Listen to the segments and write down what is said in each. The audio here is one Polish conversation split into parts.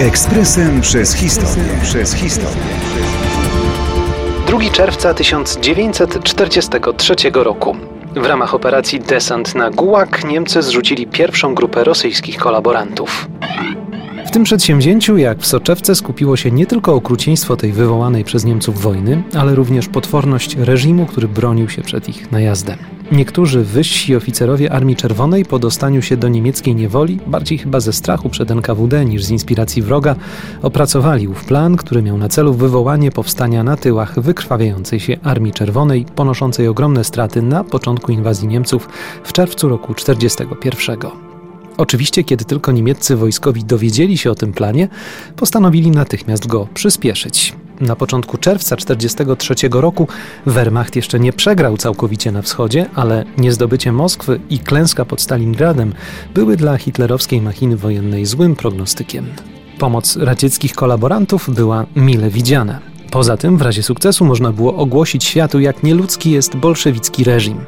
Ekspresem przez historię. Przez historię. 2 czerwca 1943 roku. W ramach operacji Desant na Gułak Niemcy zrzucili pierwszą grupę rosyjskich kolaborantów. Tym przedsięwzięciu, jak w soczewce, skupiło się nie tylko okrucieństwo tej wywołanej przez Niemców wojny, ale również potworność reżimu, który bronił się przed ich najazdem. Niektórzy wyżsi oficerowie Armii Czerwonej po dostaniu się do niemieckiej niewoli, bardziej chyba ze strachu przed NKWD niż z inspiracji wroga, opracowali ów plan, który miał na celu wywołanie powstania na tyłach wykrwawiającej się Armii Czerwonej, ponoszącej ogromne straty na początku inwazji Niemców w czerwcu roku 1941. Oczywiście, kiedy tylko niemieccy wojskowi dowiedzieli się o tym planie, postanowili natychmiast go przyspieszyć. Na początku czerwca 1943 roku Wehrmacht jeszcze nie przegrał całkowicie na wschodzie, ale niezdobycie Moskwy i klęska pod Stalingradem były dla hitlerowskiej machiny wojennej złym prognostykiem. Pomoc radzieckich kolaborantów była mile widziana. Poza tym, w razie sukcesu można było ogłosić światu, jak nieludzki jest bolszewicki reżim.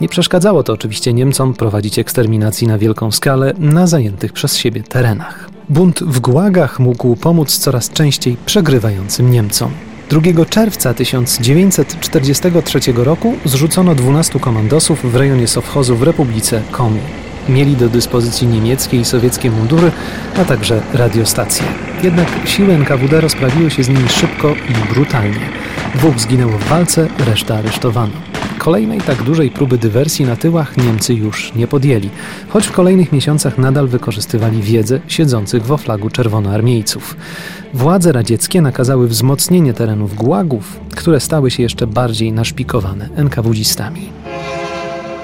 Nie przeszkadzało to oczywiście Niemcom prowadzić eksterminacji na wielką skalę na zajętych przez siebie terenach. Bunt w Gułagach mógł pomóc coraz częściej przegrywającym Niemcom. 2 czerwca 1943 roku zrzucono 12 komandosów w rejonie Sowchozu w Republice Komi. Mieli do dyspozycji niemieckie i sowieckie mundury, a także radiostacje. Jednak siły NKWD rozprawiły się z nimi szybko i brutalnie. Dwóch zginęło w walce, reszta aresztowano. Kolejnej tak dużej próby dywersji na tyłach Niemcy już nie podjęli, choć w kolejnych miesiącach nadal wykorzystywali wiedzę siedzących w oflagu czerwonoarmiejców. Władze radzieckie nakazały wzmocnienie terenów gułagów, które stały się jeszcze bardziej naszpikowane NKWdzistami.